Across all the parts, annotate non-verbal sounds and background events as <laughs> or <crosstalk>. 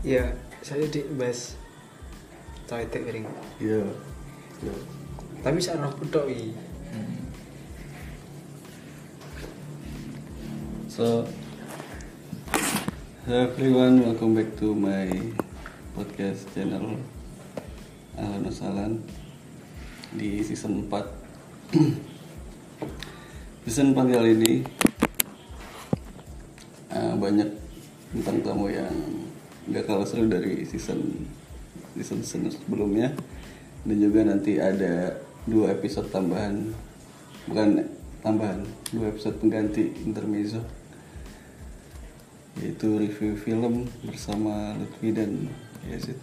Iya, saya di bas toilet piring. Iya. Iya. Tapi sak roh kutok iki. So, hello everyone, welcome back to my podcast channel Ahlan Wasalan di season 4 <clears throat> Season 4 kali ini uh, banyak bintang tamu yang gak kalah seru dari season season season sebelumnya. Dan juga nanti ada dua episode tambahan. Bukan tambahan. Dua episode pengganti intermezzo. Yaitu review film bersama Lutfi dan Yazid.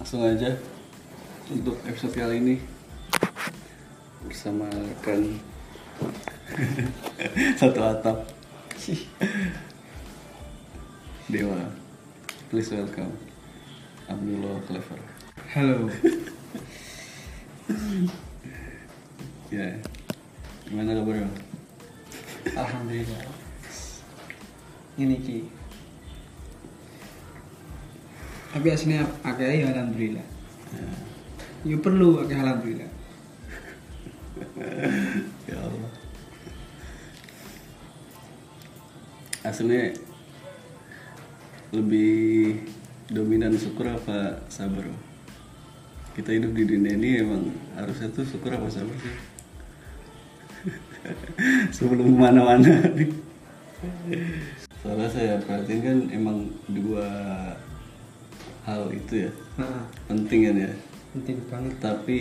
Langsung aja untuk episode kali ini. Bersama rekan. <laughs> Satu atap Dewa please welcome Abdullah Clever Halo. <laughs> ya gimana kabar? Alhamdulillah. Ini ki. Tapi aslinya akeh ya alhamdulillah. Ya. Ya perlu akeh alhamdulillah. <laughs> ya Allah aslinya lebih dominan syukur apa sabar? Kita hidup di dunia ini emang harusnya tuh syukur apa sabar sih? <laughs> Sebelum mana-mana. Nih <laughs> soalnya saya perhatiin kan emang dua hal itu ya Heeh. penting kan ya? Penting banget. tapi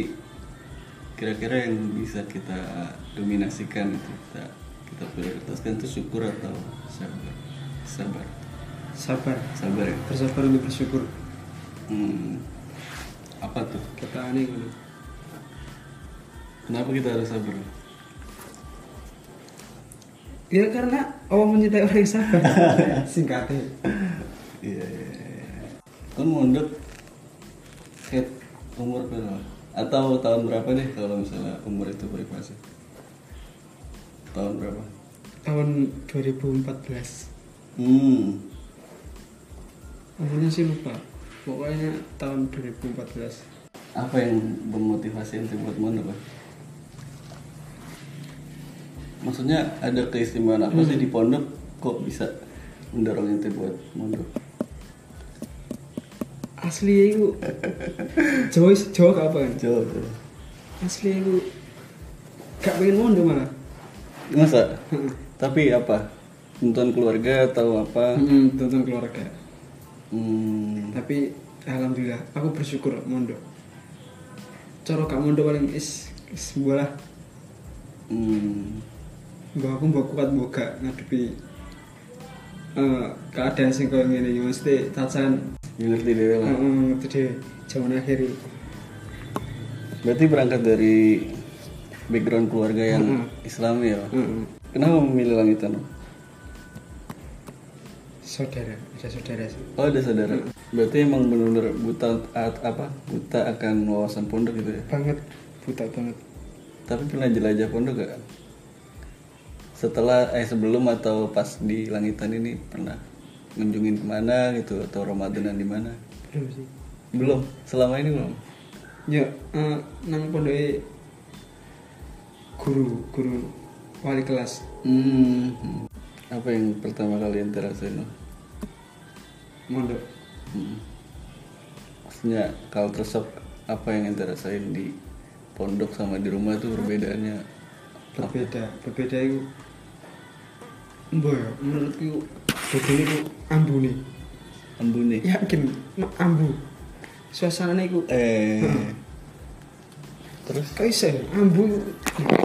kira-kira yang bisa kita dominasikan itu kita kita prioritaskan itu syukur atau sabar? Sabar Sabar. sabar ya Bersabar untuk bersyukur. hmm. apa tuh Kita aneh ngono. kenapa kita harus sabar Ya karena Allah mencintai orang yang sabar. <laughs> Singkatnya. iya iya iya. kan mondok head umur berapa atau tahun berapa deh kalau misalnya umur itu privasi tahun berapa Tahun 2014. hmm Umurnya sih lupa. Pokoknya tahun 2014. apa yang memotivasi ente buat mondok Pak? maksudnya ada keistimewaan apa sih di pondok kok bisa mendorong ente buat mondok Asli itu Jawa Jawa gak apa kan? coba Asli itu gak pengen mondok malah. masa tapi apa nonton keluarga atau apa Hmm, tonton keluarga. Hmm, Tapi alhamdulillah aku bersyukur mondok. Cara gak mondok paling is is bola. hmm, Mbak aku mbak kuat gak ngadepi eh, keadaan sing koyo ngene iki. Mesti tacan. Ngerti deh lah. Heeh ngerti deh zaman akhir berarti berangkat dari background keluarga yang Mm-mm. islami ya? Heeh. kenapa memilih langitan Saudara, ada saudara sih. Oh ada saudara. Berarti emang benar-benar buta at- apa? Buta akan wawasan pondok gitu ya. Banget buta banget. Tapi pernah jelajah pondok gak? Setelah eh sebelum atau pas di langitan ini pernah ngunjungin ke mana gitu atau ramadanan di mana? Belum sih. Belum. Selama ini belum. Ya, eh, nang pondoke guru, guru wali kelas. Hmm. Apa yang pertama kali yang terasain? Mondok. Hmm. Maksudnya kalau tersok apa yang ente rasain di pondok sama di rumah tuh perbedaannya Berbeda, berbeda itu Mbak ya, menurutku beda itu ambu nih ambu nih. Yakin, ambu Suasananya itu Eh. Terus? Kau ya, ambu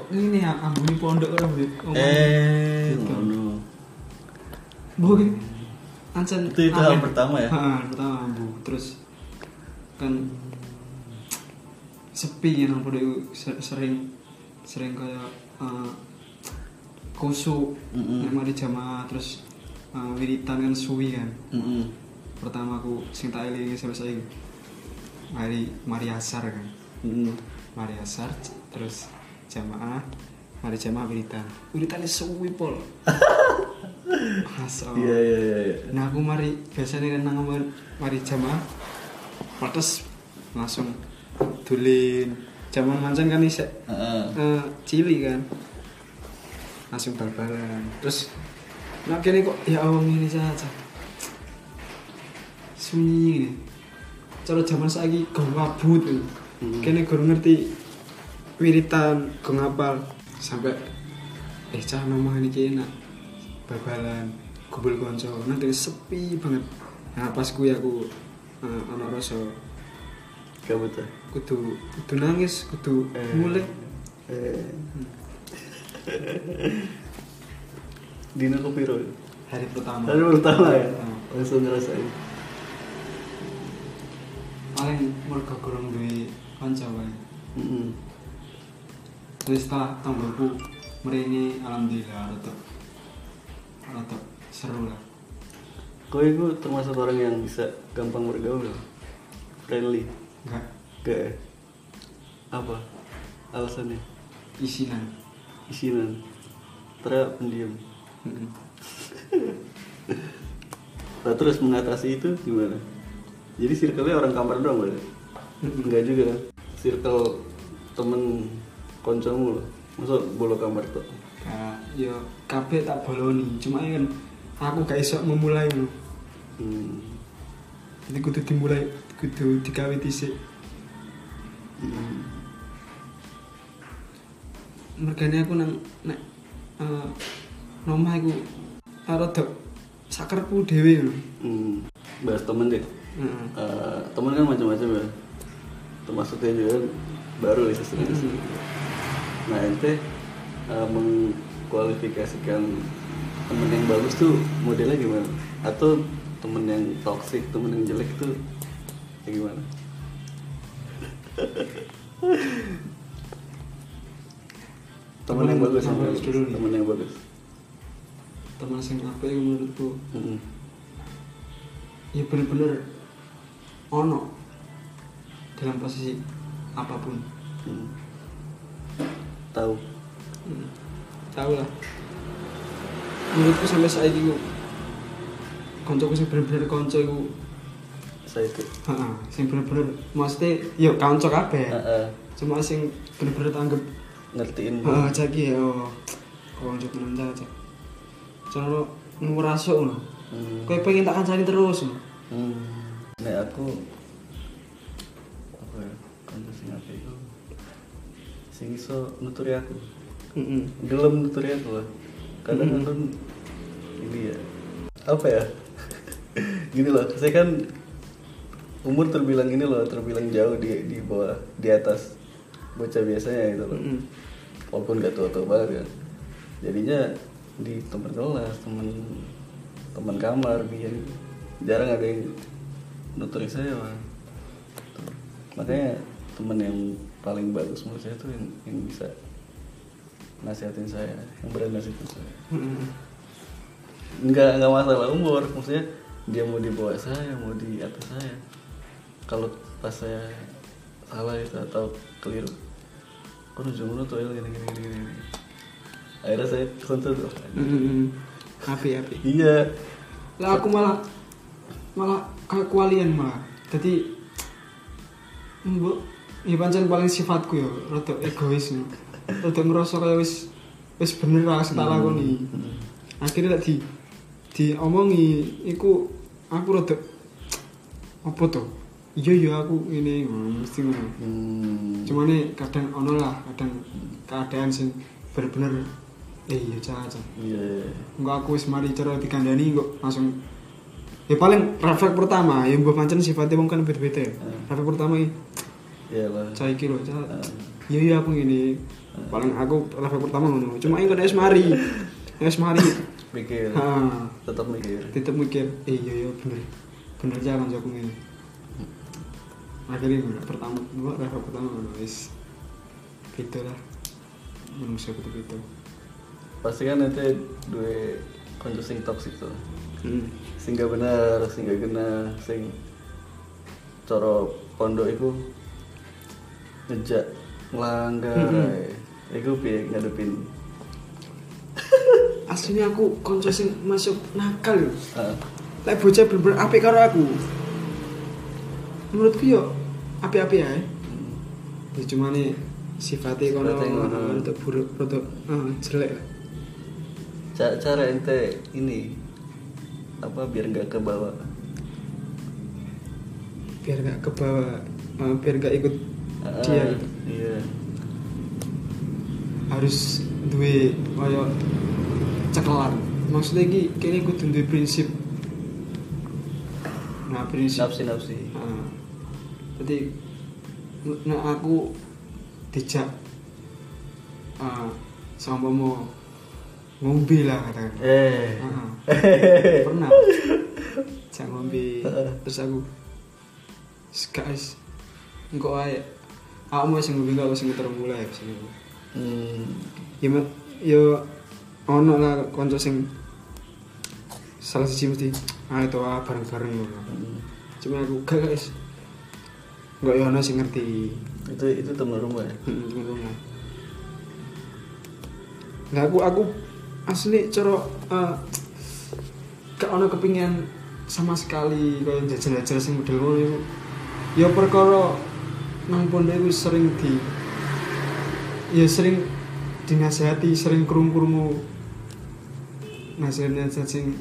Ini ya, ambu nih pondok kan ambu Eh, Gitu. ngono. Bu, Ancen Itu- itu hal pertama ya? Ha, pertama ambu Terus Kan Sepi ya itu ser- sering Sering kayak eh, Kusuk Mm-mm. Nek mari jamaah Terus eh, Wiritan kan suwi kan Mm-mm. pertama aku sing tak elingi sampai saiki mari mari asar kan Mm-mm. mari asar terus jamaah mari jamaah wiritan wiritan suwi pol <laughs> Masya iya iya iya iya. Nah aku mari biasanya kan nang mari jamaah. Pates langsung dulin. Zaman mancen kan isek Heeh. eh, cili kan? Langsung bal-balan terus nak kene kok ya Allah ini saja. Sunyi ini. Cara zaman saiki gong wabut Hmm. kene guru ngerti wiritan gong ngapal. Sampai eh cah nomah ini enak bal-balan kumpul konco nanti sepi banget nah pas gue aku uh, anak rasa Kabut ya. kudu kudu nangis kudu Eh. mulai Eh. Dino kepiro? hari pertama Hari pertama ya. Hmm. Langsung ngerasain. paling mereka kurang duwe kanca paling Heeh. terus setelah tanggalku merini alhamdulillah rada rada seru lah Kau itu termasuk orang yang bisa gampang bergaul, friendly, enggak gak? Apa? Alasannya? isinan Isinan, teriak pendiam. Mm-mm. <laughs> Nah, terus mengatasi itu gimana? Jadi circle-nya orang kamar doang berarti? Enggak juga kan? Circle temen koncomu loh. Masa bolo kamar tuh? Kayak yo kabeh tak boloni cuma kan aku gak iso memulai lho Hmm. jadi kudu dimulai kudu digawe dhisik Hmm. mergane aku nang nek eh nomah iku rada sakerku dhewe lho Hmm. Bahas temen deh. heeh Eh, temen kan macam-macam ya. Termasuknya juga kan baru ya Hmm. Nah ente eh, mengkualifikasikan temen yang bagus tuh modelnya gimana? Atau temen yang toxic, temen yang jelek tuh kayak gimana? <laughs> temen yang bagus, yang yang bagus dulu temen yang bagus. teman sing apa yang menurutku Mm-mm. ya bener-bener ono dalam posisi apa pun Hmm. Tahu. Hmm. tahu lah menurutku sampai saat itu koncoku sing bener-bener konco iku Saya itu. heeh sing bener-bener maksudnya yo konco kabeh Heeh. cuma sing bener-bener tanggep ngertiin. heeh jaki ya oh konco tenan aja cara ngurasuk ngono Hmm. kowe pengen tak kancani terus ngono. Hmm. Nek aku apa ya? Kanca sing apik iku sing iso nuturi aku. Heeh Gelem aku lah. Kadang Mm. kan ini ya. Apa ya? <laughs> Gini loh, saya kan umur terbilang ini loh, terbilang jauh di di bawah di atas bocah biasanya gitu loh. heeh Walaupun gak tua-tua banget kan. Jadinya di teman kelas, teman teman kamar biar jarang ada yang nuturi saya. Tuh. Makanya teman yang paling bagus menurut saya tuh yang, yang bisa nasihatin saya, yang berani nasihatin saya. Nggak nggak masalah umur, maksudnya dia mau di bawah saya, mau di atas saya. Kalau pas saya salah itu atau keliru, kok ujung lu tuh gini gini gini gini. Akhirnya saya kontrol tuh. api api Iya. lah aku malah malah kayak kualian malah jadi mbok ya pancen paling sifatku ya rada egois ya. Rada ngerasa kayak wis wis bener lah tak lakoni Hmm. akhirnya tak di diomongi iku aku rada apa tuh iya iya aku ini ngono, mesti ngono Hmm. cuma nih kadang ono lah kadang keadaan sing bener-bener eh iya cah cah Iya. Enggak aku wis mari cara dikandani kok langsung ya paling refleks pertama ya mbah pancen sifatnya wong kan beda-beda ya. Hmm. Refleks pertama iki Iya lah. cah iki lho cah. Hmm. Iya iya aku ngene. Paling aku refleks pertama ngono. Cuma kan wis mari. Wis mari. Mikir. Ha, Tetap mikir. tetep mikir, eh iya iya bener. Bener jalan aku ngene. Akhirnya gue pertama, gue refleks pertama wis. Gitu lah. Manusia betul-betul. Pasti kan nanti dua konco sing toxic tuh. Hmm. Sing gak bener, sing gak kena, sing coro pondok iku ngejak ngelanggar. Hmm. Iku piye ngadepin? <laughs> Aslinya aku konco sing masuk nakal yo Ah, lek bocah bener-bener apik karo aku. Menurutku yo apik-apik ae. Ya cuma nih sifatnya kono untuk buruk untuk ah, jelek. Lah. ca- cara ente ini apa biar nggak ke bawah biar gak ke bawah ah, biar gak ikut Ah, dia. iya harus duwe kaya cekelan. Maksudnya iki kene kudu duwe prinsip. Nah prinsip. Nafsi nafsi. Heeh. jadi nek aku dijak ah sama mau ngombe lah katakan eh. Heeh. <laughs> pernah. Jak ngombe. Terus aku "Wis, guys engko ae aku mau sing ngombe aku sing muter mulai sing hmm. ya mat yo ono lah kanca sing salah siji mesti ayo to ah, bareng-bareng ngono Hmm. cuma aku gak guys nggak ya ono sing ngerti itu itu teman rumah ya Hmm, temen rumah nah aku aku asli coro eh, gak ono kepingin sama sekali kaya jajal-jajal sing model ngono iku ya perkara nang pondok iku sering di ya sering dinasehati sering krungu-krungu. Nasihat-nasihat sing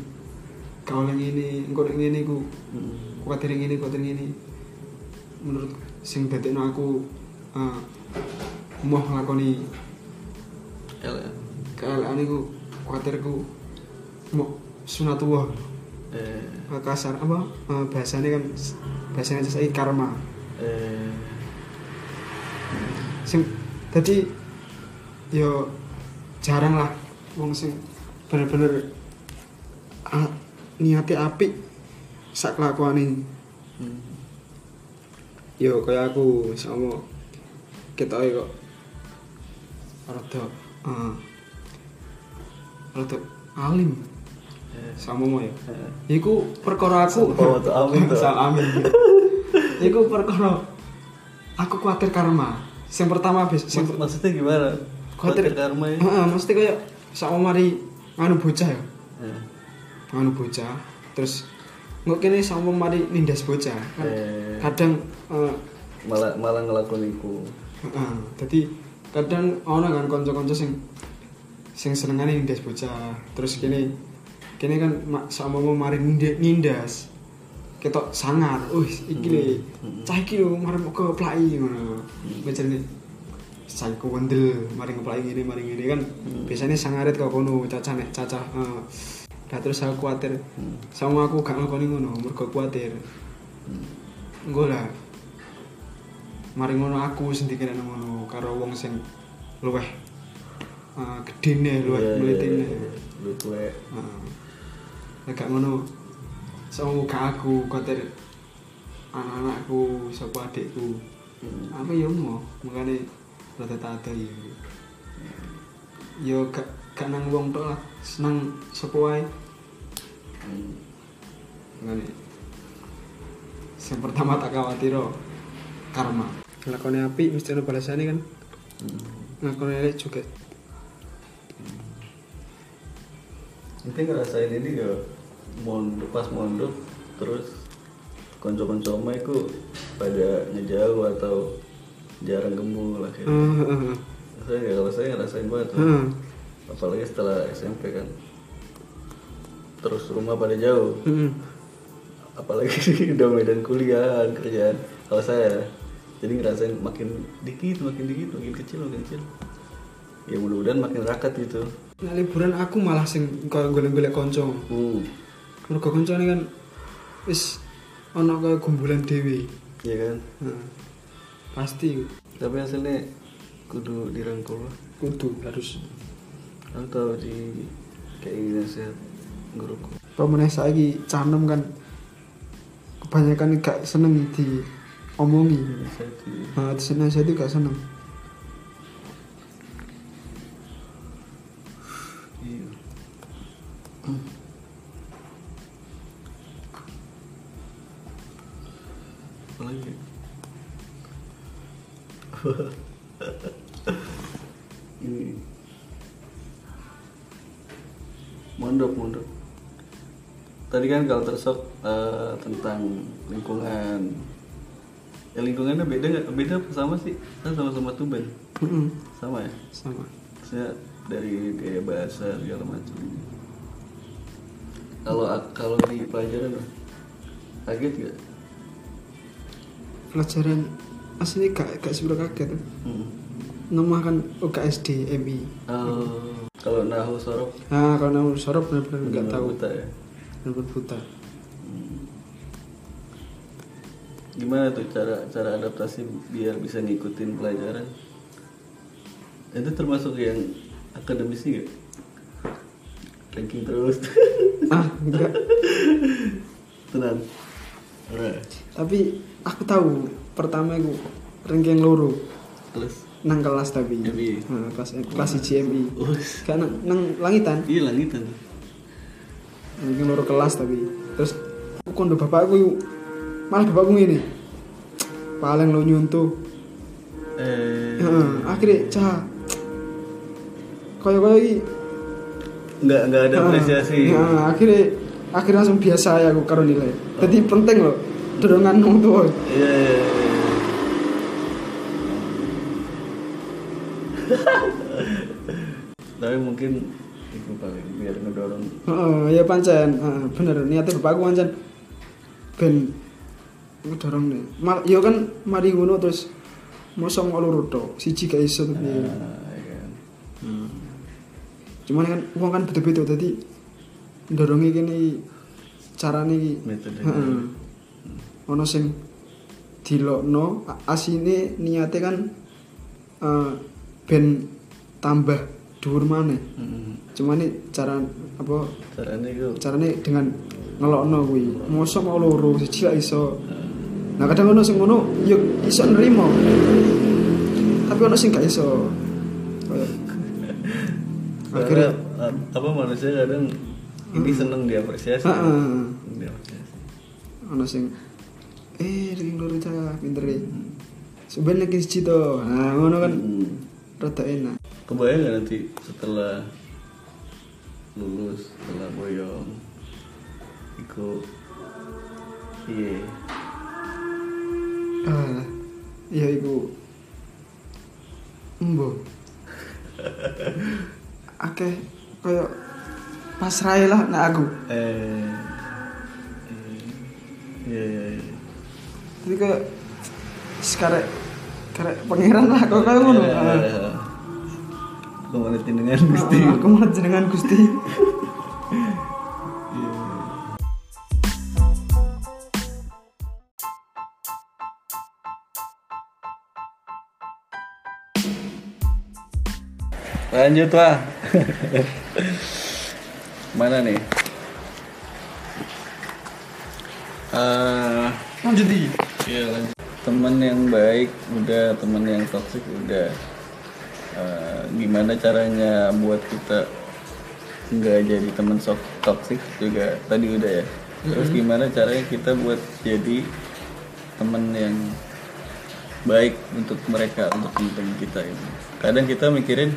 kau yang ini nek ngene iku Hmm. kuatir yang ini kuatir yang ini. Menurut sing dadekno aku uh, mau nglakoni Ele. keelekan iku kuatirku mau sunatullah eh. Uh, kasar apa? Uh, bahasanya kan bahasanya saya karma. Eh. Sing tadi yo jarang lah. Wong sing bener-bener ah, niatnya apik sak kelakuane. Hmm. yo kayak aku sama kita kok rada uh, rada alim. Eh. Sama mau ya? Eh. iku perkara aku. Sama <laughs> amin iku perkara aku khawatir karma yang pertama bis sing Maksud- maksudnya gimana khawatir karma ya Heeh, mesti kayak sama mari anu bocah ya Eh. anu bocah terus nggak kene sama mari nindas bocah kan Eh. kadang eh, malah malah ngelakuin iku Heeh, dadi kadang ono kan kanca-kanca sing sing senengane nindas bocah. Terus kene kene kan ma- sama mari nindas. Ketok sangar. Wih, iki le. Hmm. Cah iki lho mari ke plai ngono. Saya ku wendel mari ngeplai ngene mari ngene kan Hmm. biasanya sangaret kok kono cacah nek cacah. Nah, terus aku kuatir Hmm. sama aku gak ngakoni ngono mergo kuatir Hmm. Engko lah. Mari ngono aku sing dikira ngono karo wong sing luweh uh, gedene luweh Iya, iya, mlitine. iya. lu tuwek Heeh. Nek gak ngono sama gak aku kotir anak-anakku sapa adikku. Hmm. Apa ya mau makane rada tata ya. Yo gak gak nang wong tok lah, wae. Hmm. Ngene. Yang pertama tak khawatir karma. Lakone api mesti ada balasane kan. Hmm. Lakone elek juga. Nanti ngerasain ini ya mondok pas mondok terus konco-konco itu pada ngejauh atau jarang gembul lah kayak. Heeh. Saya ya kalau saya ngerasain banget tuh. Heeh. Apalagi setelah SMP kan. Terus rumah pada jauh. Heeh. Apalagi <laughs> udah medan kuliah, kerjaan. Kalau saya jadi ngerasain makin dikit, makin dikit, makin kecil, makin kecil. Ya mudah-mudahan makin rakat gitu. Nah, liburan aku malah sing kaya golek-golek kanca. Hmm. Mergo kancane kan wis ana kaya gumbulan dhewe. Iya kan? Pasti Tapi hasilnya kudu dirangkul lah. kudu harus. Atau di kayak nasihat guruku. Pemenang saiki canem kan kebanyakan gak seneng di omongi. Nasihat di Nah, seneng saya itu gak seneng. <laughs> Ini. Mondok mondok. Tadi kan kalau tersok eh, tentang lingkungan. Ya lingkungannya beda nggak? Beda apa sama sih? Kan sama-sama tuban sama ya? Sama. Maksudnya dari gaya bahasa segala macam. Kalau kalau di pelajaran kaget gak pelajaran asli gak gak seberapa kaget. Hmm. nama kan UKSD MI Oh, kalau nahu sorok nah kalau nama sorop benar-benar nggak tahu. buta ya? Benar-benar buta. Hmm. gimana tuh cara cara adaptasi biar bisa ngikutin pelajaran? Itu termasuk yang akademis sih gak ranking terus. <laughs> Ah enggak. Tenang. Alright. tapi aku tahu pertama aku ranking loro. Terus? Nang kelas tapi. MI. nah, kelas kelas CMI kan nang, nang langitan? Iya langitan. Ranking loro kelas tapi. Terus aku kondo bapakku yuk malah bapakku ini paling lo nyuntuh. Eh. Heeh, akhirnya cah koyo iki. Nggak nggak ada apresiasi. Nah, akhirnya akhirnya langsung biasa ya aku karo nilai. Jadi penting loh dorongan wong tua. iya iya, iya. <laughs> tapi mungkin itu paling biar ngedorong Heeh, ya pancen, heeh, bener niatnya bapakku pancen ben ngedorong nih. Mal, ya kan mari ngono terus mosong loro tok, siji gak iso nah, ya kan. Hmm. Cuman kan wong kan beda-beda dadi ndorongnya kene carane iki. metode Heeh. Ono sing dilokno asine niate kan eh, ben tambah dhuwur maneh. Hmm. Cuman ini cara apa caranya itu carane dengan ngelokno kuwi. Mosok mau loro siji gak iso. Nah kadang ono sing ngono yo iso nerimo. Tapi ono sing gak iso. <laughs> Akhirnya apa manusia kadang ini seneng diapresiasi Heeh. Diapresiasi ono sing eh ring loro cah pinter e. Sebenarnya lagi siji to. Nah ngono kan Hmm. rada enak. kebayang gak nanti setelah lulus setelah boyong ikut iya Ah, iya iku. Embo. Akeh kaya pasrahe lah nek aku. eh iya iya iya Jadi kayak sekarang karek pangeran lah kok kayak ngono. Iya, Ah, iya, iya. Komunitin dengan Gusti ah, Aku mau jenengan Gusti. Lanjut lah. <laughs> Mana nih? Eh, Lanjut iki. Iya lanjut. Teman yang baik udah, teman yang toksik udah. Eh, gimana caranya buat kita nggak jadi teman sok toksik juga tadi udah ya. Terus gimana caranya kita buat jadi teman yang baik untuk mereka untuk teman-teman kita ini. Kadang kita mikirin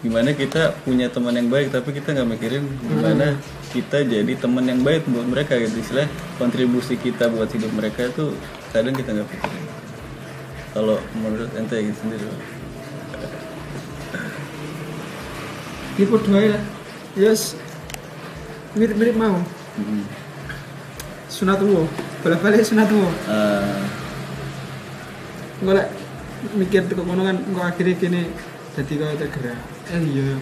gimana kita punya teman yang baik tapi kita nggak mikirin gimana kita jadi teman yang baik buat mereka gitu istilah kontribusi kita buat hidup mereka itu kadang kita nggak pikirin kalau menurut ente gitu sendiri padha ae lah. Yes. Mirip-mirip mau. Hmm. Sunatullah. Balik-balik sunatullah. Ah, Engko lek mikir teko kono kan engko akhirnya kene dadi kaya tergerak. Eh iya.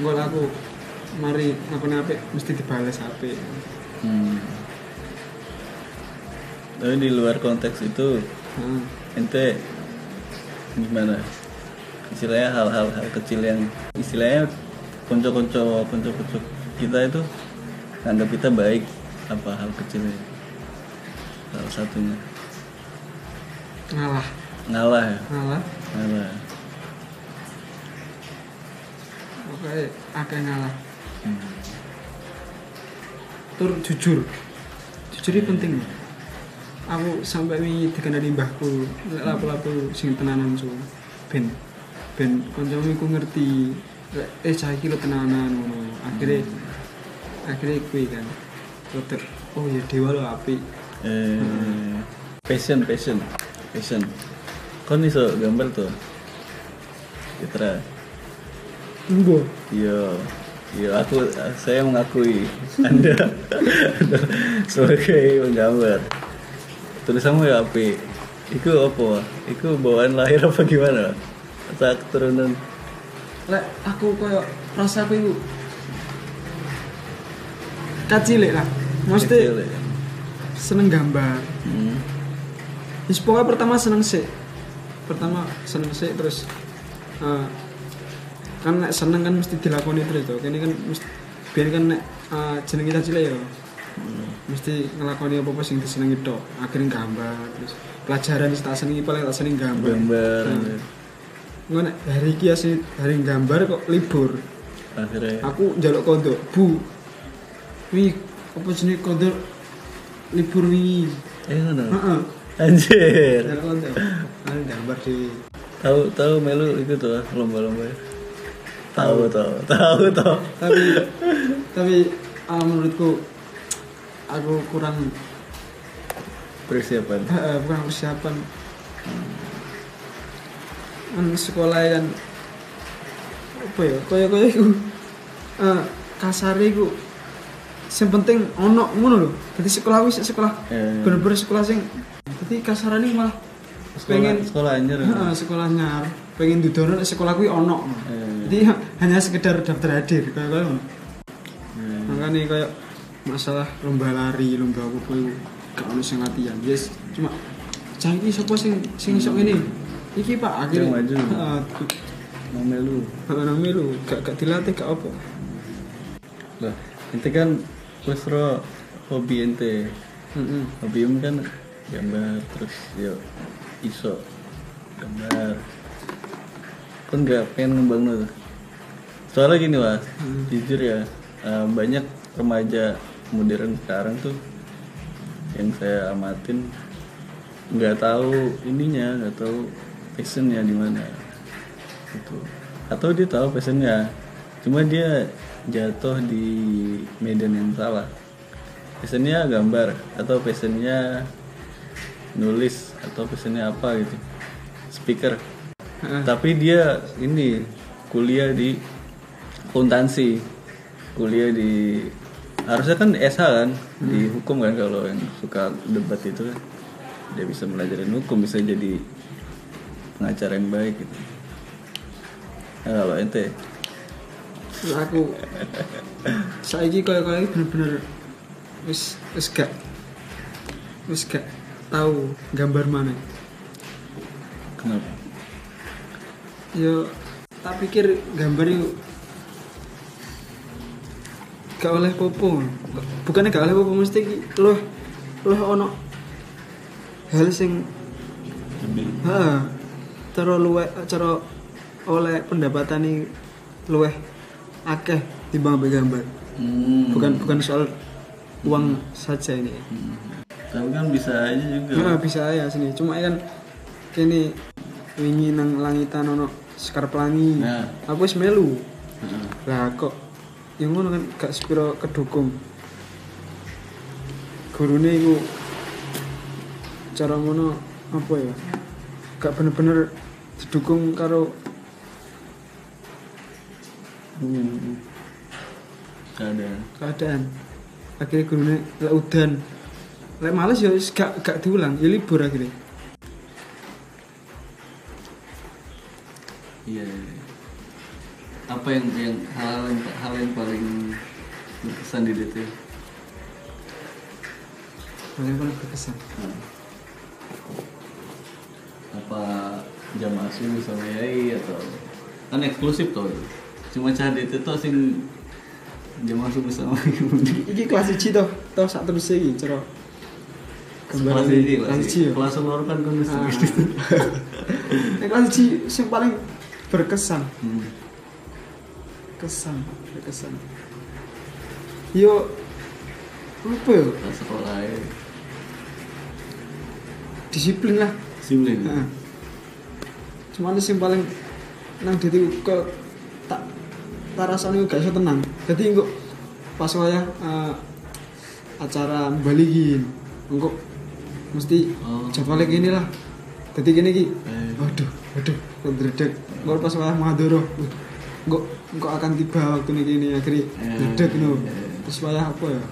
Engko lek aku mari ngapa-ngapa mesti dibales HP. hmm. Tapi di luar konteks itu Heeh. ente gimana istilahnya hal-hal hal kecil yang istilahnya konco-konco konco-konco kita itu anggap kita baik apa hal kecilnya salah satunya Ngalah. ngalah ya Ngalah. ngalah Pokoknya akeh ngalah. Hmm. Tur jujur. Jujur ini penting. Aku sampai wingi dikenali mbahku, lek lapo-lapo sing tenanan so. Ben ben kancamu iku ngerti Lek, eh cah iki lo tenanan ngono. Akhirnya akhirnya kuwi kan Rotok, oh ya dewa lo apik. Eh passion passion passion. Kon iso gambar tuh Citra? Mbok. iya iya aku saya mengakui anda. <laughs> Sebagai penggambar tulisanmu ya api Iku apa? Iku bawaan lahir apa gimana? Atau keturunan? Lek aku koyo rasa aku iku kacilek lah. Mesti Kecil seneng gambar. Hmm. Wis pokoknya pertama seneng sih. Pertama seneng sih terus eh, kan nek seneng kan mesti dilakoni terus to. Kene kan mesti biar kan nek eh, jeneng kita cilik ya mesti ngelakoni apa-apa sing disenengi tok. Akhirnya gambar terus pelajaran sing tak senengi paling tak seneng gambar. Gambar. Nah. Gue nek hari iki asli hari gambar kok libur. Akhirnya. Aku njaluk kondo, Bu. Wi, apa jenenge kondo libur wingi. Eh ngono. Heeh. Anjir. Njaluk kondo. Aku gambar di Tahu tahu melu itu tuh lomba-lomba. Tahu tahu tahu tahu. tapi tapi ah, menurutku aku kurang Persiapan. <laughs> eh, kurang persiapan kan sekolah kan apa ya kaya kaya iku eh, kasare iku sing penting ono ngono lho dadi sekolah wis sekolah Eh. bener-bener sekolah sing dadi kasarane malah Sekolah, pengen sekolah anjir. Heeh, sekolah nyar pengen dudono sekolah kuwi ono Eh. jadi hanya sekedar daftar hadir kaya kaya ngono Eh. makanya kayak masalah lomba lari lomba apa itu gak ono sing latihan yes cuma cah iki sapa sing sing iso ngene iki pak akhirnya maju. heeh Mau melu. nang melu gak gak dilatih gak apa Lah, ente kan wis ro hobi ente. heeh Hobi em kan gambar terus yo iso gambar. Kan gak pengen ngembang tuh. Soalnya gini mas, jujur ya eh, banyak remaja modern sekarang tuh yang saya amatin nggak tahu ininya nggak tahu passionnya di mana gitu. Atau dia tahu passionnya cuma dia jatuh di medan yang salah. Passionnya gambar atau passionnya nulis atau passionnya apa gitu speaker. Heeh. tapi dia ini kuliah di akuntansi kuliah di harusnya kan SH kan di hukum kan kalau yang suka debat itu kan dia bisa belajarin hukum bisa jadi pengacara yang baik gitu. Nah, kalau ente? Lah aku saiki kaya kaya bener-bener wis wis gak wis gak tahu gambar mana. Kenapa? Yo tak pikir gambar itu gak oleh popo. Bukannya gak oleh popo mesti loh loh ono hal sing ha cara luwe cara oleh pendapatan ini luweh akeh timbang ambek gambar. Hmm. bukan bukan soal uang saja ini. Hmm. tapi kan bisa aja juga. Nah, bisa ya sini. Cuma kan kini wingi nang langitan ono sekar pelangi. Nah. aku wis melu. Heeh. lah kok yang ngono kan gak sepiro kedukung gurune iku cara ngono apa ya gak bener-bener didukung karo Hmm. keadaan keadaan akhirnya gurune lek udan lek males ya gak gak diulang ya libur akhirnya Iya. iya. Apa yang yang hal yang hal yang paling berkesan di DT? paling paling berkesan? Apa jam asuh sama Yai atau? Kan eksklusif tuh. Cuma cah DT tuh sing jam asuh bersama iki kelas 1 toh. Toh sak terus iki cara kelas ini kelas 1 ya kelas luar kan kan mesti <laughs> kelas 1 sing paling berkesan. Hmm. Kesan berkesan yo apa Kelas sekolah ya. disiplin lah Disiplin. Heeh. cuman sing paling nang dadi kok tak tak rasane gak iso tenang jadi engko pas wayah eh, acara balikin engko mesti Oh. jadwalnya gini lah jadi gini ki Eh. waduh waduh kok dredeg engko pas wayah maduro engko engko akan tiba waktu ini gini akhirnya Eh. dredeg no Eh. terus wayah apa ya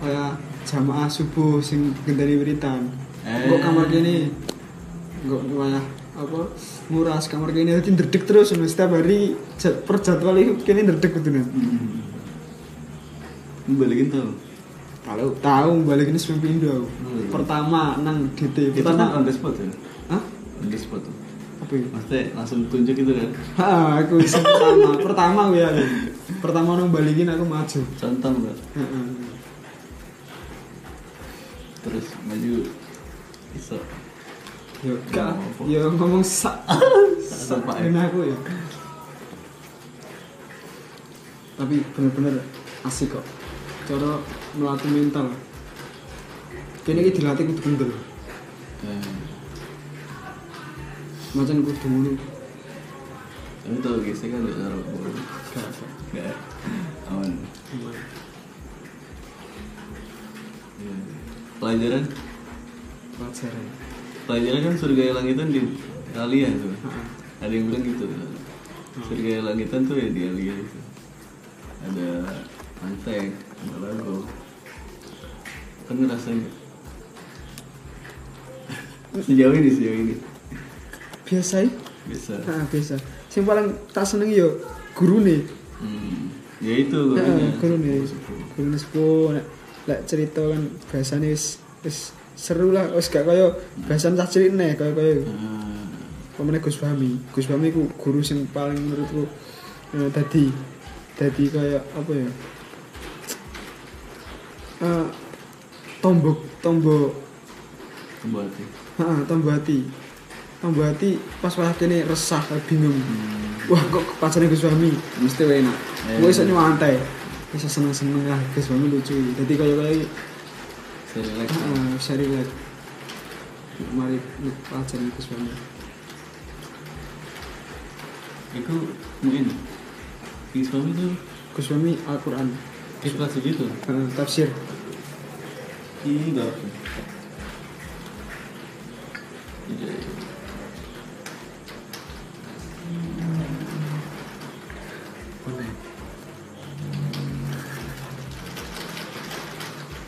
wayah jamaah subuh sing gendani wiritan Eh. kamar gini engko wayah apa nguras kamar gini jadi dredeg terus no. setiap hari per jadwal itu kini dredeg betul Hmm. Ini balikin. Kalau tahu balik ini sebelum pindah. Hmm. Pertama nang DT. Itu Pertama on the spot ya? Hah? On the spot. Apa itu? Maksudnya langsung tunjuk gitu kan? Ha, aku sing pertama. pertama gue ya. Pertama nang balikin aku maju. Contoh. Heeh. Terus maju. Iso. Yo apa? yo ngomong sak <laughs> sak ya. aku ya. Tapi bener-bener asik kok. Cara melatih mental. Kini dilatih kudu kendel. Eh, Macam kudu ngono. Tapi tau gesek kan udah taruh bolu. Gak. Gak. Aman. Iya. Pelajaran? Pelajaran. Pelajaran kan surga yang langitan di kalian tuh. Ada yang bilang gitu. Surga yang langitan tuh ya di Alia itu. Ada antek, ada lagu. Kan ngerasain <laughs> sejauh ini sejauh ini Biasa ya? bisa Ah, biasa. Sing paling tak seneng yo gurune. hmm. ya itu Heeh, gurune. Sepuh-sepuh. Gurune sepuh nek lek cerita kan bahasane wis wis seru lah, wis gak kaya bahasan cilik nek kaya kaya Ah, pemene Gus Fahmi. Gus Fahmi ku guru sing paling menurutku eh, dadi dadi kaya apa ya? Eh tombok tombok kembali hati. Heeh, tombok hati. Hati pas wah kene resah bingung. Hmm. Wah kok pacarnya Gus Fahmi mesti enak. Gue iso nyantai. Bisa seneng-seneng lah Gus Fahmi lucu. Jadi kayak kayak Saya relax heeh, bisa relate. Mari pacaran Gus Fahmi. itu mungkin Islam itu Gus Fahmi Al-Qur'an. ikhlas gitu Heeh, tafsir. Iya, iya.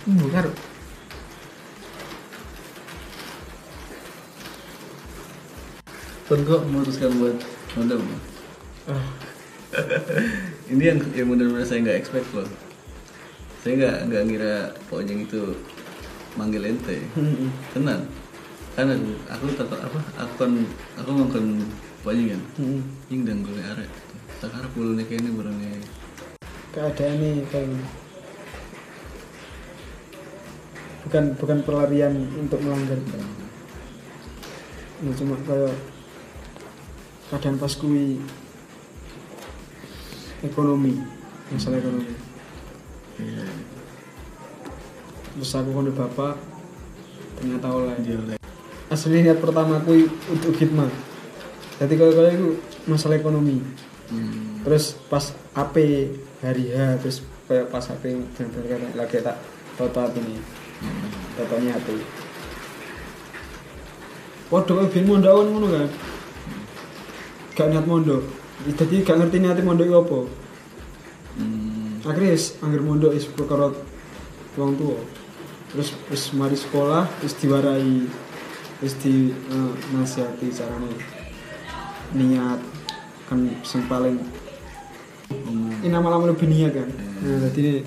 Hmm, karo. Kan kok memutuskan buat? Ah, <laughs> ini yang yang benar-benar saya nggak expect loh saya nggak nggak ngira pojeng itu manggil ente. Tenang. Kan aku tetap apa aku kan aku ngomongin pojeng kan? Yang dan gue arek. Sekarang bulu nih kayaknya baru nih Keadaan ini kayak bukan bukan pelarian untuk melanggar. Nah, cuma kayak kadang pas kui ekonomi masalah ekonomi. Iya. Terus aku kono bapak ternyata oleh. Dia oleh. Asli niat pertama kui untuk khidmat. Jadi kalau kalau itu masalah ekonomi. Hmm. terus pas AP hari H terus kayak pas AP bener-bener lagi tak toto ini. Hmm. totonya HP Waduh, kayak bin mondok kan ngono kan. Gak niat mondok. Jadi gak ngerti niatnya mondok itu apa. Hmm. Akhirnya wis anggar mondok wis perkara wong tua. Terus wis mari sekolah wis diwarai wis di eh, nasihati carane niat kan sing paling Hmm. ini lama-lama lebih niat kan. Nah, jadi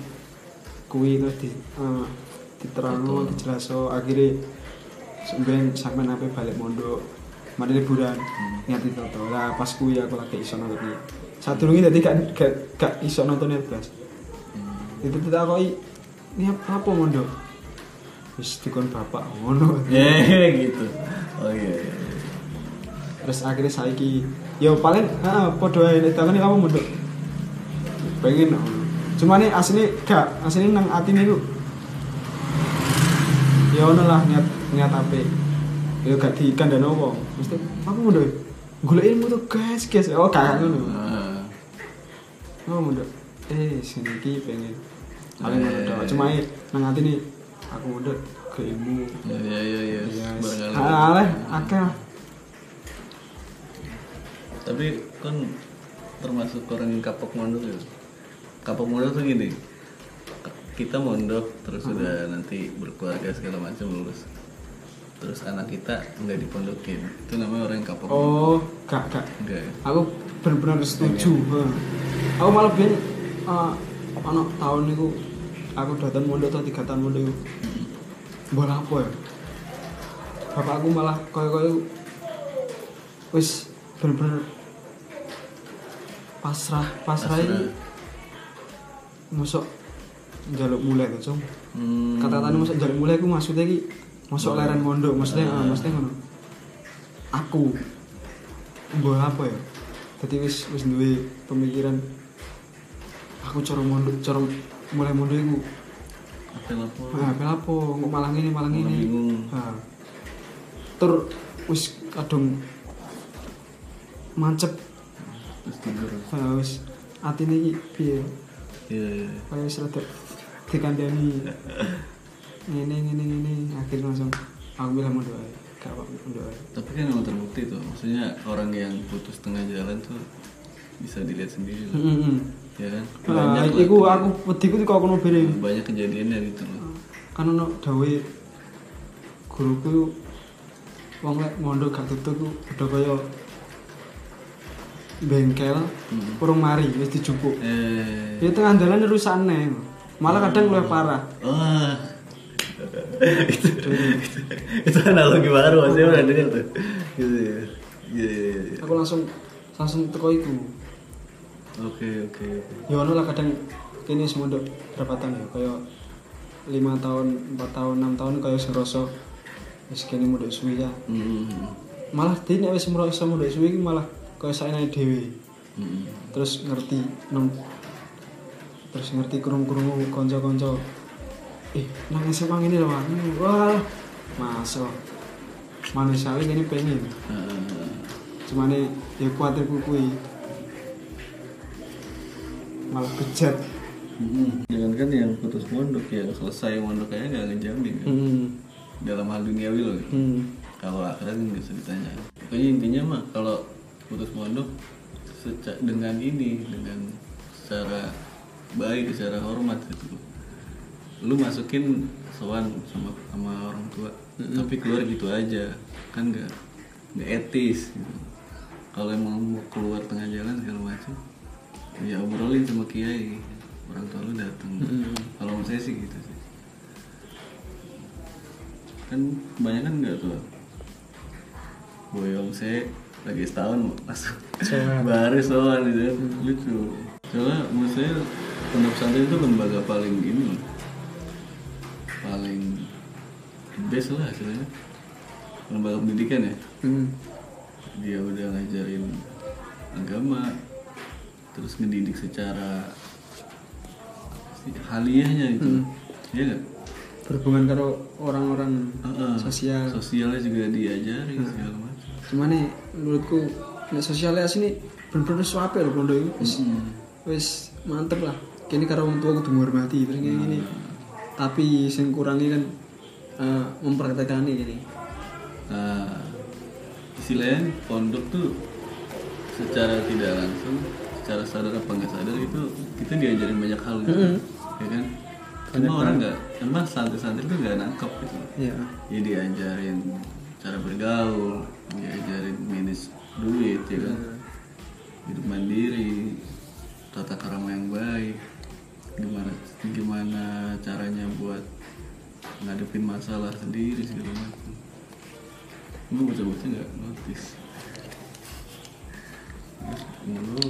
kuwi terus di eh, diterangno, dijelaso akhirnya sampeyan sampean apa balik mondok mari liburan. Niat itu to lah pas kuwi aku lagi iso nonton iki. Sadurunge dadi gak gak, gak iso nonton blas itu tidak kok ini apa mondok wis dikon bapak. <laughs> Ngono. Ya gitu. Oh iya, iya. terus akhirnya saiki ya paling heeh padha ae nek takoni apa mondok pengen ngono. cuma nih asli gak asli nang atine iku ya ono lah niat niat ape ya gak dikandani wong mesti aku mondok golek ilmu tuh guys guys oh gak ngono. Ah. oh mondok eh sini iki pengen. Paling Eh. mondok doang. cuma eh, nang hati nih aku mondok ke ilmu. Ya ya ya ya. Barangkali aleh akeh lah. tapi kan termasuk orang yang kapok mondok ya. Kapok mondok tuh gini. Kita mondok terus udah nanti berkeluarga segala macam lulus terus anak kita nggak dipondokin. Itu namanya orang yang kapok oh gak gak. Enggak ya? Aku benar-benar setuju aku malah biar uh, anak tahun itu aku datang mondok atau tiga tahun mondok itu buat apa ya? Bapakku malah koyo koyo wis bener-bener pasrah pasrah ini masuk jaluk mulai tuh cung. Hmm. kata-kata masuk jaluk mulai aku maksudnya ki masuk leren mondok maksudnya ah, maksudnya ngono. Aku buat apa ya? Jadi wis wis duwe pemikiran. Aku cara mondok cara mulai mondok iku. Apa apa ah kenapa kok malah ngene malah ngene. ah tur wis kadung mancep. Terus tidur. Wis. Atine iki piye? Iya iya. Kaya wis rada dikandani <laughs> ngene ngene ngene akhirnya langsung aku bilang ae gak apa ae tapi kan memang terbukti tuh maksudnya orang yang putus tengah jalan tuh bisa dilihat sendiri loh. heeh ya kan Nah, lah iku tuh. aku wedi ku kok ono bere. banyak kejadiannya gitu loh Kan ono dawe guruku wong lek mondok gak tutup ku udah kaya bengkel Hmm. urung mari wis dijupuk. eh Ya tengah dalan rusane. Malah kadang luwih parah. wah itu, itu, itu analogi baru saya udah dengar tuh. Gitu ya Aku langsung langsung teko iku. oke oke oke. Ya lah kadang wis mondok berapa tahun ya kaya 5 tahun, 4 tahun, 6 tahun kaya sing rasa wis kene mondok suwi ya. Hmm, Malah dia nek wis merasa mondok suwi iki malah kaya saenake dhewe. hmm, terus ngerti nong terus ngerti kurung-kurung konco-konco eh nang SMA ini loh. Hmm, wah masuk manusiawi ini pengen cuma nih ya khawatir kukui malah bejat hmm. jangan kan yang putus mondok yang selesai mondok kayaknya nggak ngejamin kan? hmm. dalam hal duniawi loh Hmm. kalau akhirat nggak bisa ditanya pokoknya intinya mah kalau putus mondok dengan ini dengan secara baik secara hormat gitu lu masukin sowan sama sama orang tua. Tapi keluar gitu aja. Kan nggak nggak etis gitu. kalau emang mau keluar tengah jalan segala macam ya obrolin sama kiai. Orang tua lu datang kalau menurut saya sih gitu sih. Kan kebanyakan enggak tuh? Boyong saya lagi setahun langsung Soan. baru soal gitu kan. lucu. Soalnya menurut saya pondok pesantren itu lembaga paling ini loh. Paling best lah istilahnya. Lembaga pendidikan ya. Hmm. dia udah ngajarin agama terus ngedidik secara si- haliyahnya gitu. Iya nggak? Berhubungan karo orang-orang Heeh. sosial. Sosialnya juga diajari segala macam. Cuma nih menurutku nek sosialnya sini bener-bener suape loh pondok itu wis Hmm. wis mantep lah. Kini karo orang tua kudu menghormati terus kayak gini tapi sing kurangi kan eh, mempraktekkan gini Nah, istilahnya pondok tuh secara tidak langsung, secara sadar apa nggak sadar itu kita diajarin banyak hal gitu, ya kan? Cuma orang nggak, emang santri-santri tuh nggak nangkep gitu. iya. Ya diajarin cara bergaul, diajarin manage duit, ya kan? Hidup mandiri, tata karama yang baik, gimana gimana caranya buat ngadepin masalah sendiri segala macam. Gue baca-baca nggak notice. Mulu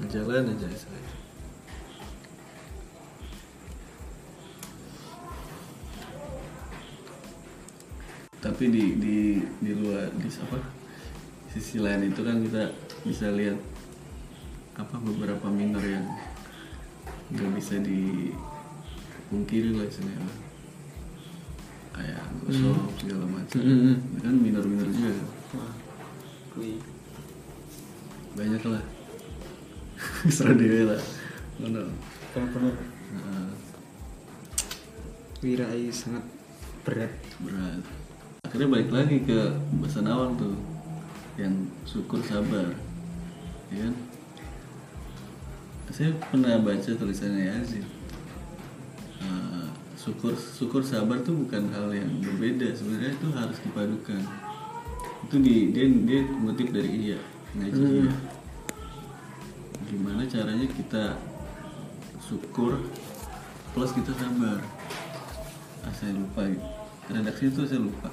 berjalan aja istilahnya. Tapi di di di luar di apa sisi lain itu kan kita bisa lihat apa beberapa minor yang nggak bisa dipungkiri lah istilahnya. Kayak gosok segala macam. Mm-mm. Itu kan minor-minor juga. Wah kui. Banyak lah. <laughs> Serah dewe lah. Ngono benar-benar Nah, wira ini sangat berat. Berat. Akhirnya balik lagi ke bahasan awal tuh. Yang syukur sabar. Ya kan saya pernah baca tulisannya Yazid Eh, syukur syukur sabar tuh bukan hal yang berbeda. Sebenarnya itu harus dipadukan. Itu di dia dia ngutip dari iya. Ngaji iya gimana caranya kita syukur plus kita sabar? Ah, saya lupa. Redaksi itu saya lupa.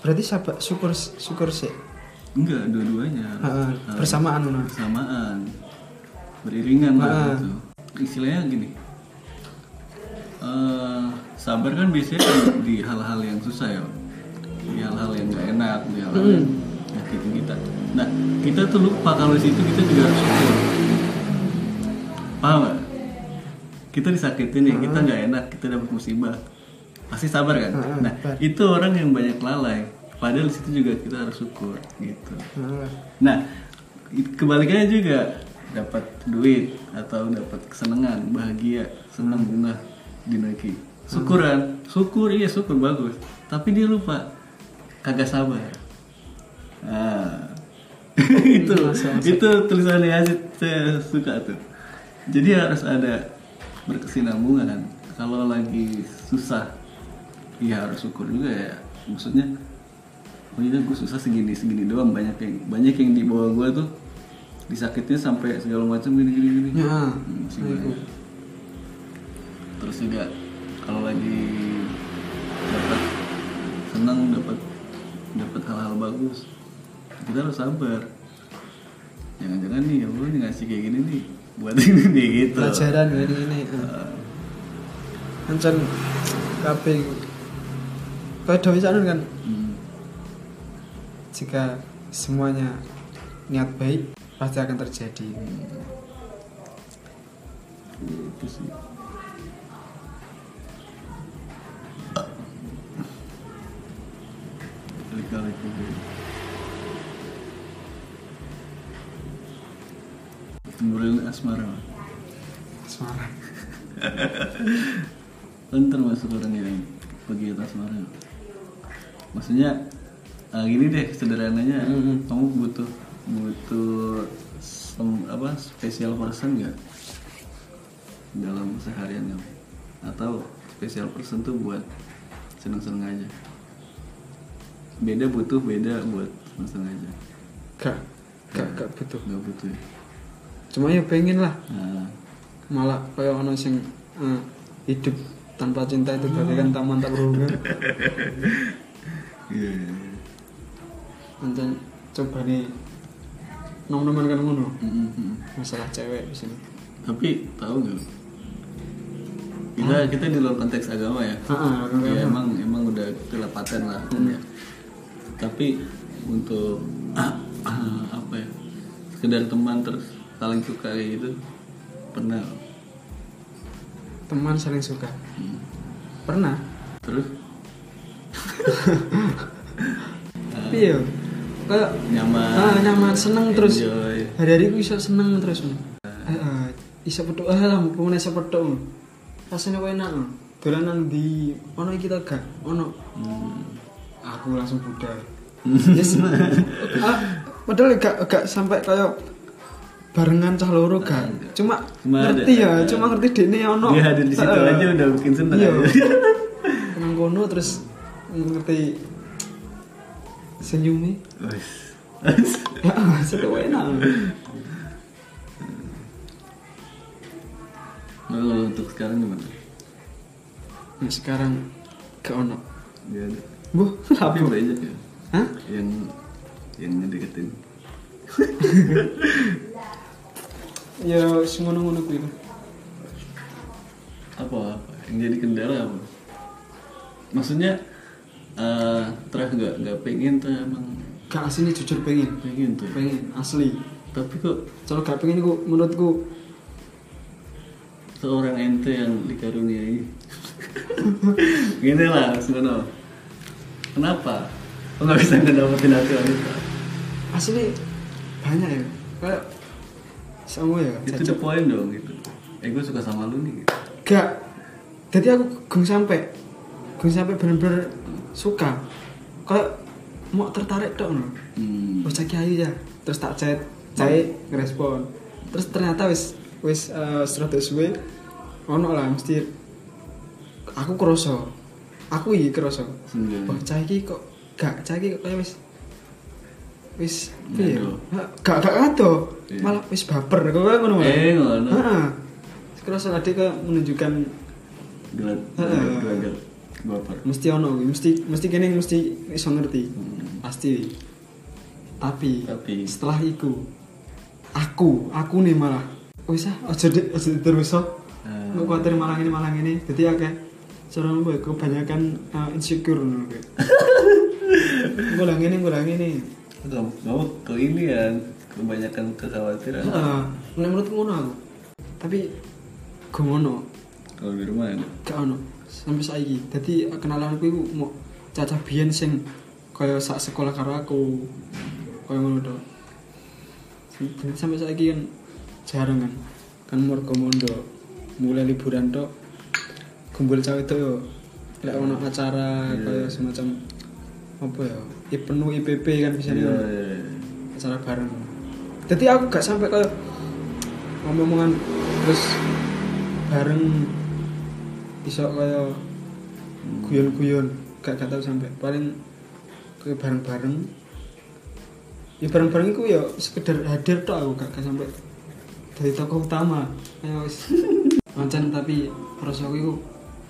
Berarti sabar syukur syukur sih? Enggak dua-duanya. Harus bersamaan bersamaan beriringan lah Ah. gitu. Istilahnya gini eh, sabar kan biasanya di- hal-hal yang susah ya di hal-hal yang gak enak di hal-hal yang nyakitin kita. Nah kita tuh lupa kalau di situ kita juga harus syukur. Paham gak? kita disakitin ya kita nggak enak kita dapat musibah. Pasti sabar kan? Ah, nah itu orang yang banyak lalai. Padahal di situ juga kita harus syukur gitu. Nah, Nah, kebalikannya juga dapat duit atau dapat kesenangan, bahagia, senang bunga dinaki. Syukuran, syukur iya syukur bagus. Tapi dia lupa kagak sabar. Nah, <laughs> itu itu tulisannya Yazid saya suka tuh. Jadi harus ada berkesinambungan. Kalau lagi susah, ya harus syukur juga ya. Maksudnya oh iya gue susah segini segini doang banyak yang banyak yang di bawah gue tuh disakitin sampai segala macam gini gini gini. Ya, Hmm, banyak. terus juga kalau lagi dapat senang dapat dapat hal-hal bagus kita harus sabar. Jangan-jangan nih ya Allah nih ngasih kayak gini nih buat <laughs> ini nih gitu. Pelajaran Ah, Ancen kabeh. Kayak Dewi Sanun kan? Hmm. jika semuanya niat baik pasti akan terjadi. Itu sih kali-kali Nuril asmara. Semarang kan termasuk orang yang pegiat asmara. Maksudnya ah, gini deh sederhananya. Mhm. kamu butuh butuh apa? Spesial person nggak? Dalam seharian kamu? Atau spesial person tuh buat seneng-seneng aja? Beda butuh beda buat seneng-seneng aja. Gak gak gak butuh. nggak butuh ya? Cuma ya pengen lah. Nah, malah kayak ono sing eh, hidup tanpa cinta itu bagaikan taman tak berhubungan <laughs> iya, iya, iya. Ancen coba nih nom-noman kan ngono? Masalah cewek di sini. Tapi tahu nggak? Kita kita di luar konteks agama ya. Ah, ah, ya emang emang udah paten lah ya. tapi untuk <clears throat> apa ya sekedar teman terus saling suka kayak gitu pernah? Teman saling suka? Hmm. pernah? Terus? Tapi <laughs> ya kayak nyaman. Ah, nyaman seneng terus. Enjoy. hari-hari ku bisa seneng terus eh, eh, bisa petuk ah lah pokoknya bisa petuk rasanya enak dolanan di ono iki ta gak ono. Hmm. aku langsung budal. <laughs> Yes. ah, padahal gak gak sampai kayak barengan cah loro gak cuma, Cuma ada- ngerti ya cuma ngerti dene ono. Hadir di situ Eh, aja udah bikin seneng. Iya. <laughs> Kono terus ngerti senyumnya ya <laughs> seru enak kalau untuk sekarang gimana? nah, sekarang gak ono ada. bu <laughs> Tapi banyak ya Hah? yang yang ngedeketin. <laughs> ya semono-ngono kuwi. Apa apa? Yang jadi kendala apa? Maksudnya eh terah nggak nggak pengen tuh emang. Gak asli jujur pengen. Pengen tuh. pengen asli. Tapi kok kalau gak pengen ku menurutku. Seorang ente yang dikaruniai. <laughs> Gini lah sebenarnya kenapa? Kok nggak bisa ngedapetin hati wanita asli banyak ya. Kayak sama ya itu the point dong gitu. Eh gue suka sama lu nih gitu. gak. Jadi aku gung sampai. Gung sampai bener-bener suka. Kayak mau tertarik dong hmm. cek ayu ya. Terus tak chat cai ngerespon terus ternyata wis wis uh, serata suwe ono lah mesti aku kroso. Aku iki kroso. Sendiri. oh cai iki kok gak cai iki kok kayak wis wis piye? Gak gak ngado Iya. malah wis baper kok ngono eh ngono. Heeh. Kroso tadi kayak menunjukkan Heeh. Baper. Mesti ono mesti mesti kene mesti iso ngerti. Hmm. pasti. Tapi, Tapi. setelah itu aku aku nih malah wis ah aja dek aja terus ah Ah. nggak khawatir malah ini malah ini jadi akeh cara mbak kebanyakan uh, insecure ngono kuwi <laughs> gue lah ini gue lah ini kamu ke ini ya kebanyakan kekhawatiran. Heeh, nek menurutku ngono aku. Tapi gue ngono. Kalau di rumah ya gak ono sampai saiki. Dadi kenalanku iku mau cacah biyen sing kaya sak sekolah karo aku. Kaya ngono to. Sampai saiki kan jarang kan. Kan mergo mondo mulai liburan tok kumpul cawe itu yo. Lek ono acara kaya semacam apa ya? Penuh IPP kan bisa Iya, kan. iya, iya. acara bareng. Jadi aku gak sampai kayak ngomong-ngomongan terus bareng iso kayak guyon-guyon gak gak tau sampai paling ke bareng-bareng. Ya bareng-bareng itu ya sekedar hadir tok aku gak, gak sampai dari tokoh utama. Ayo <laughs> Mancen tapi prosoku itu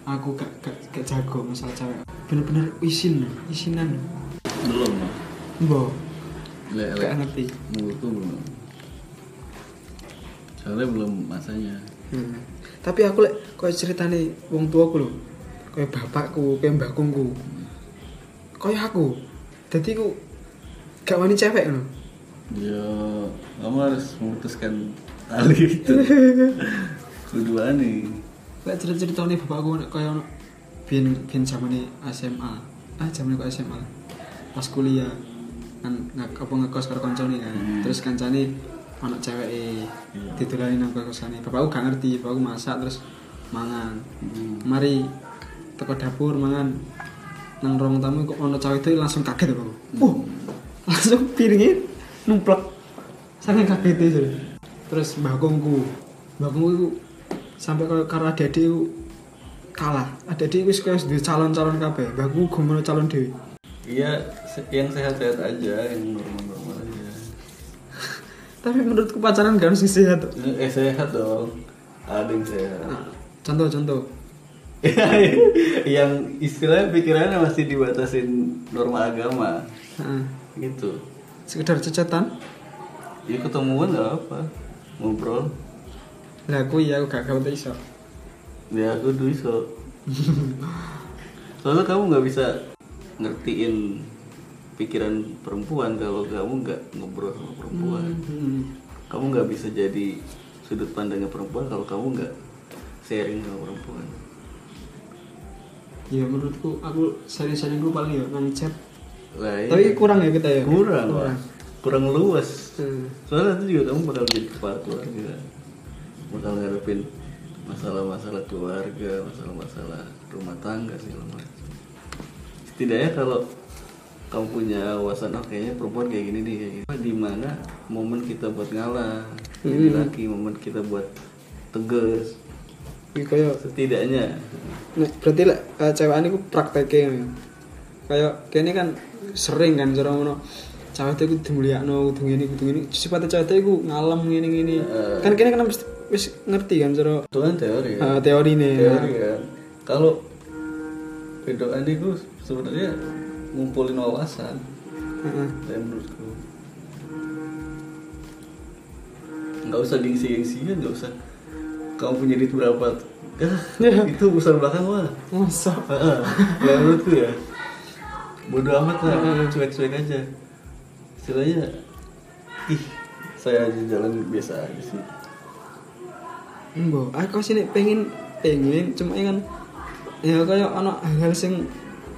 aku gak, gak, gak jago masalah cewek. Bener-bener isin isinan. Belum. Mbok gak ngerti. Menurutku belum. Soalnya belum masanya. Hmm. Tapi aku lek koyo ceritane wong tuaku lho. Koyo bapakku, koyo mbakungku. Koyo aku. Dadi ku gak wani cewek ngono. ya kamu harus memutuskan tali itu <laughs> kedua nih Lek cerita-ceritane bapakku nek koyo ono biyen biyen zamane SMA. Ah, zamane kok SMA. Pas kuliah kan nggak apa ngekos karo kancane kan. Hmm. Terus kancane anak cewek Iya. ditulani nang kosane. Bapakku gak ngerti, bapakku masak terus mangan. Hmm. mari teko dapur mangan. Nang ruang tamu kok ono cewek itu langsung kaget aku. Uh <laughs> langsung piringnya numplak saking kaget itu terus mbakungku mbakungku itu sampai kalau karo adik kalah. Adik-adik wis duwe calon-calon kabeh. Mbakku gomono calon dewi iya yang sehat-sehat aja yang aja tapi menurutku pacaran gak harus sehat. Tuh. eh sehat dong. Ada yang sehat Nah, contoh-contoh <laughs> yang istilahnya pikirannya masih dibatasin norma agama. Heeh. gitu. Sekedar cecetan ya ketemuan gak apa ngobrol. Lah aku ya aku gak gak iso. Ya aku dulu so <laughs> soalnya kamu nggak bisa ngertiin pikiran perempuan kalau kamu nggak ngobrol sama perempuan Hmm. kamu nggak bisa jadi sudut pandangnya perempuan kalau kamu nggak sharing sama perempuan Ya menurutku aku sering-sering dulu paling ya nang chat. lah iya. Tapi kurang ya kita ya. kurang Kurang. kurang luas Hmm. soalnya nanti juga kamu bakal jadi kepala keluarga bakal ngadepin masalah-masalah keluarga masalah-masalah rumah tangga segala macam setidaknya kalau kamu punya wawasan oh kayaknya perempuan kayak gini nih kayak gini di mana momen kita buat ngalah jadi Hmm. laki momen kita buat tegas Iki kaya setidaknya nek berarti lek uh, cewekan iku prakteke ngono. Kayak kene kan sering kan cara ngono. Cewek itu kudu mulyakno, kudu ngene, kudu ngene. Sifate cewek itu ngalem ngene-ngene. Eh. Kan kene kan mesti wis ngerti kan cara itu kan teori ya uh, teorine. teori kan kalau pedoan itu sebenarnya ngumpulin wawasan. Heeh. saya menurutku. Nggak usah gengsi-gengsian nggak usah. Kamu punya duit berapa? Ah, <laughs> Ya. itu urusan belakang mah Masa? Ya menurutku ya. Bodo amat lah cuek-cuek aja. Istilahnya ih saya aja jalan biasa aja sih. Mbok, aku sih nek pengen pengen cuma kan ya kayak anak hal-hal sing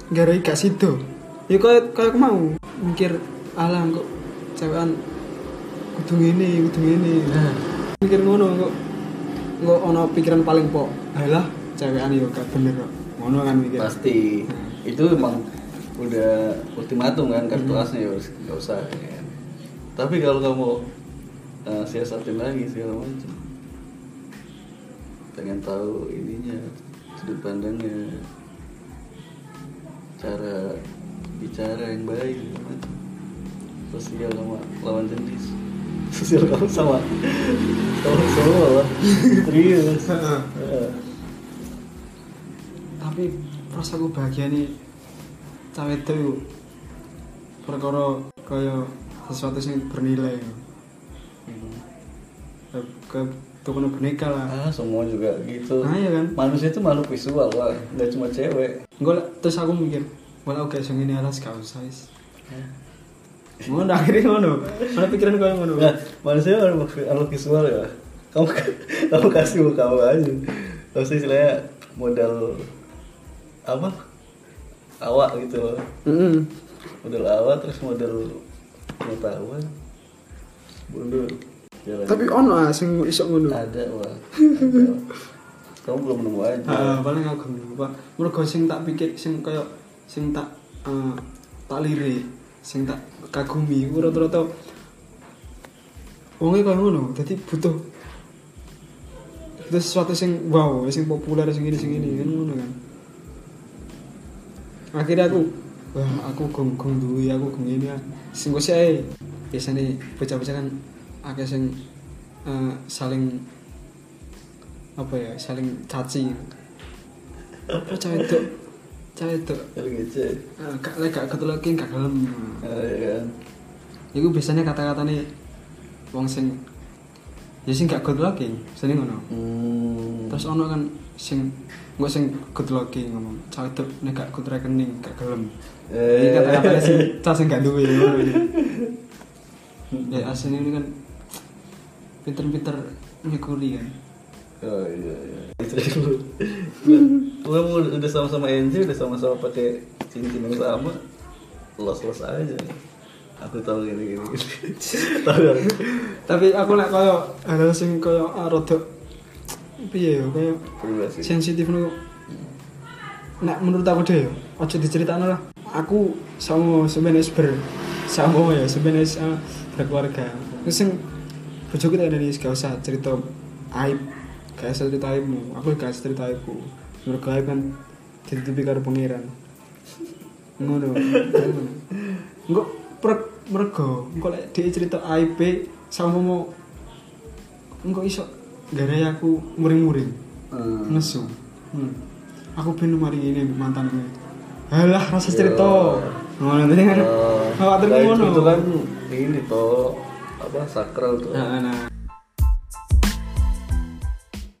garai gak sido. Ya kayak kayak aku mau mikir alah kok cewekan kudu ngene kudu ngene. Nah. mikir ngono kok kok ono pikiran paling pok alah cewekan yo gak bener kok. Ngono kan mikir. Pasti. Itu emang udah ultimatum kan kartu asnya ya harus nggak usah ya kan. tapi kalau kamu eh, siasatin lagi segala macam pengen tahu ininya sudut pandangnya cara bicara yang baik. Sosial sama lawan jenis. <laughs> Sosial kamu sama. Sama semua lah. Serius. <laughs> Tapi rasaku bahagia nih. Cawe itu perkara kaya sesuatu yang bernilai. Ke ke tukang boneka lah. Ah, semua juga gitu. Ah, iya kan? Manusia itu makhluk visual lah, nggak cuma cewek. Enggak lah, terus aku mikir walau kayak sing ini alas gak usah is ngono akhirnya ngono mana pikiran kau ngono Nah, manusia makhluk makhluk visual ya. Kamu <laughs> kamu kasih muka kamu aja. Terus istilahnya modal apa? Awak gitu loh. Mm-mm. Modal awak terus modal pengetahuan. Mundur. Jalan. tapi ono ah sing iso ngono ada wah. <laughs> Kamu belum nemu aja. Ah, paling aku lupa. Mergo sing tak pikir sing kaya sing tak eh, tak lirik, sing tak kagumi, ku rata-rata wonge kaya ngono, dadi butuh butuh sesuatu sing wow, sing populer sing ini sing ini kan ngono kan. Akhirnya aku wah aku gong gong duwe aku gong ini ah. sing ae. biasanya bocah-bocah kan akeh sing eh, saling apa ya saling caci apa cah itu cah itu Kalau gitu. Eh, gak lek gak ketulakin gak gelem Ah, ya kan. iku biasanya kata-kata nih wong sing ya sing gak good looking sini ngono Hmm. terus ono kan sing gue sing good looking ngomong cah itu nek gak good rekening gak gelem Eh. ini kata-kata sing <laughs> cah sing gak duwe ya aslinya ini kan pinter-pinter nyekuri kan Oh iya iya. Dulu. Lu udah sama-sama NJ, udah sama-sama pakai cincin yang sama. Los-los aja. Aku tahu gini gini. <laughs> tahu tapi aku lek koyo hal sing koyo ah, rada piye ya koyo sensitif nu nek menurut aku deh aja diceritakno lah aku sama sebenarnya ber sama ya sebenarnya berkeluarga Terus sing bojoku tak dari gak usah cerita aib gak usah cerita aibmu aku gak usah cerita aibku menurut aib kan ditutupi karo pangeran. Ngono. Enggak prek mergo engko lek dia cerita aib sama mau engko iso gara aku muring-muring. Hmm. nesu hmm. aku pengen mari ini mantan gue alah rasa cerita. Yo. ngono tadi kan khawatir nah, itu, ngono. itu kan ini toh apa sakral tuh. nah, nah.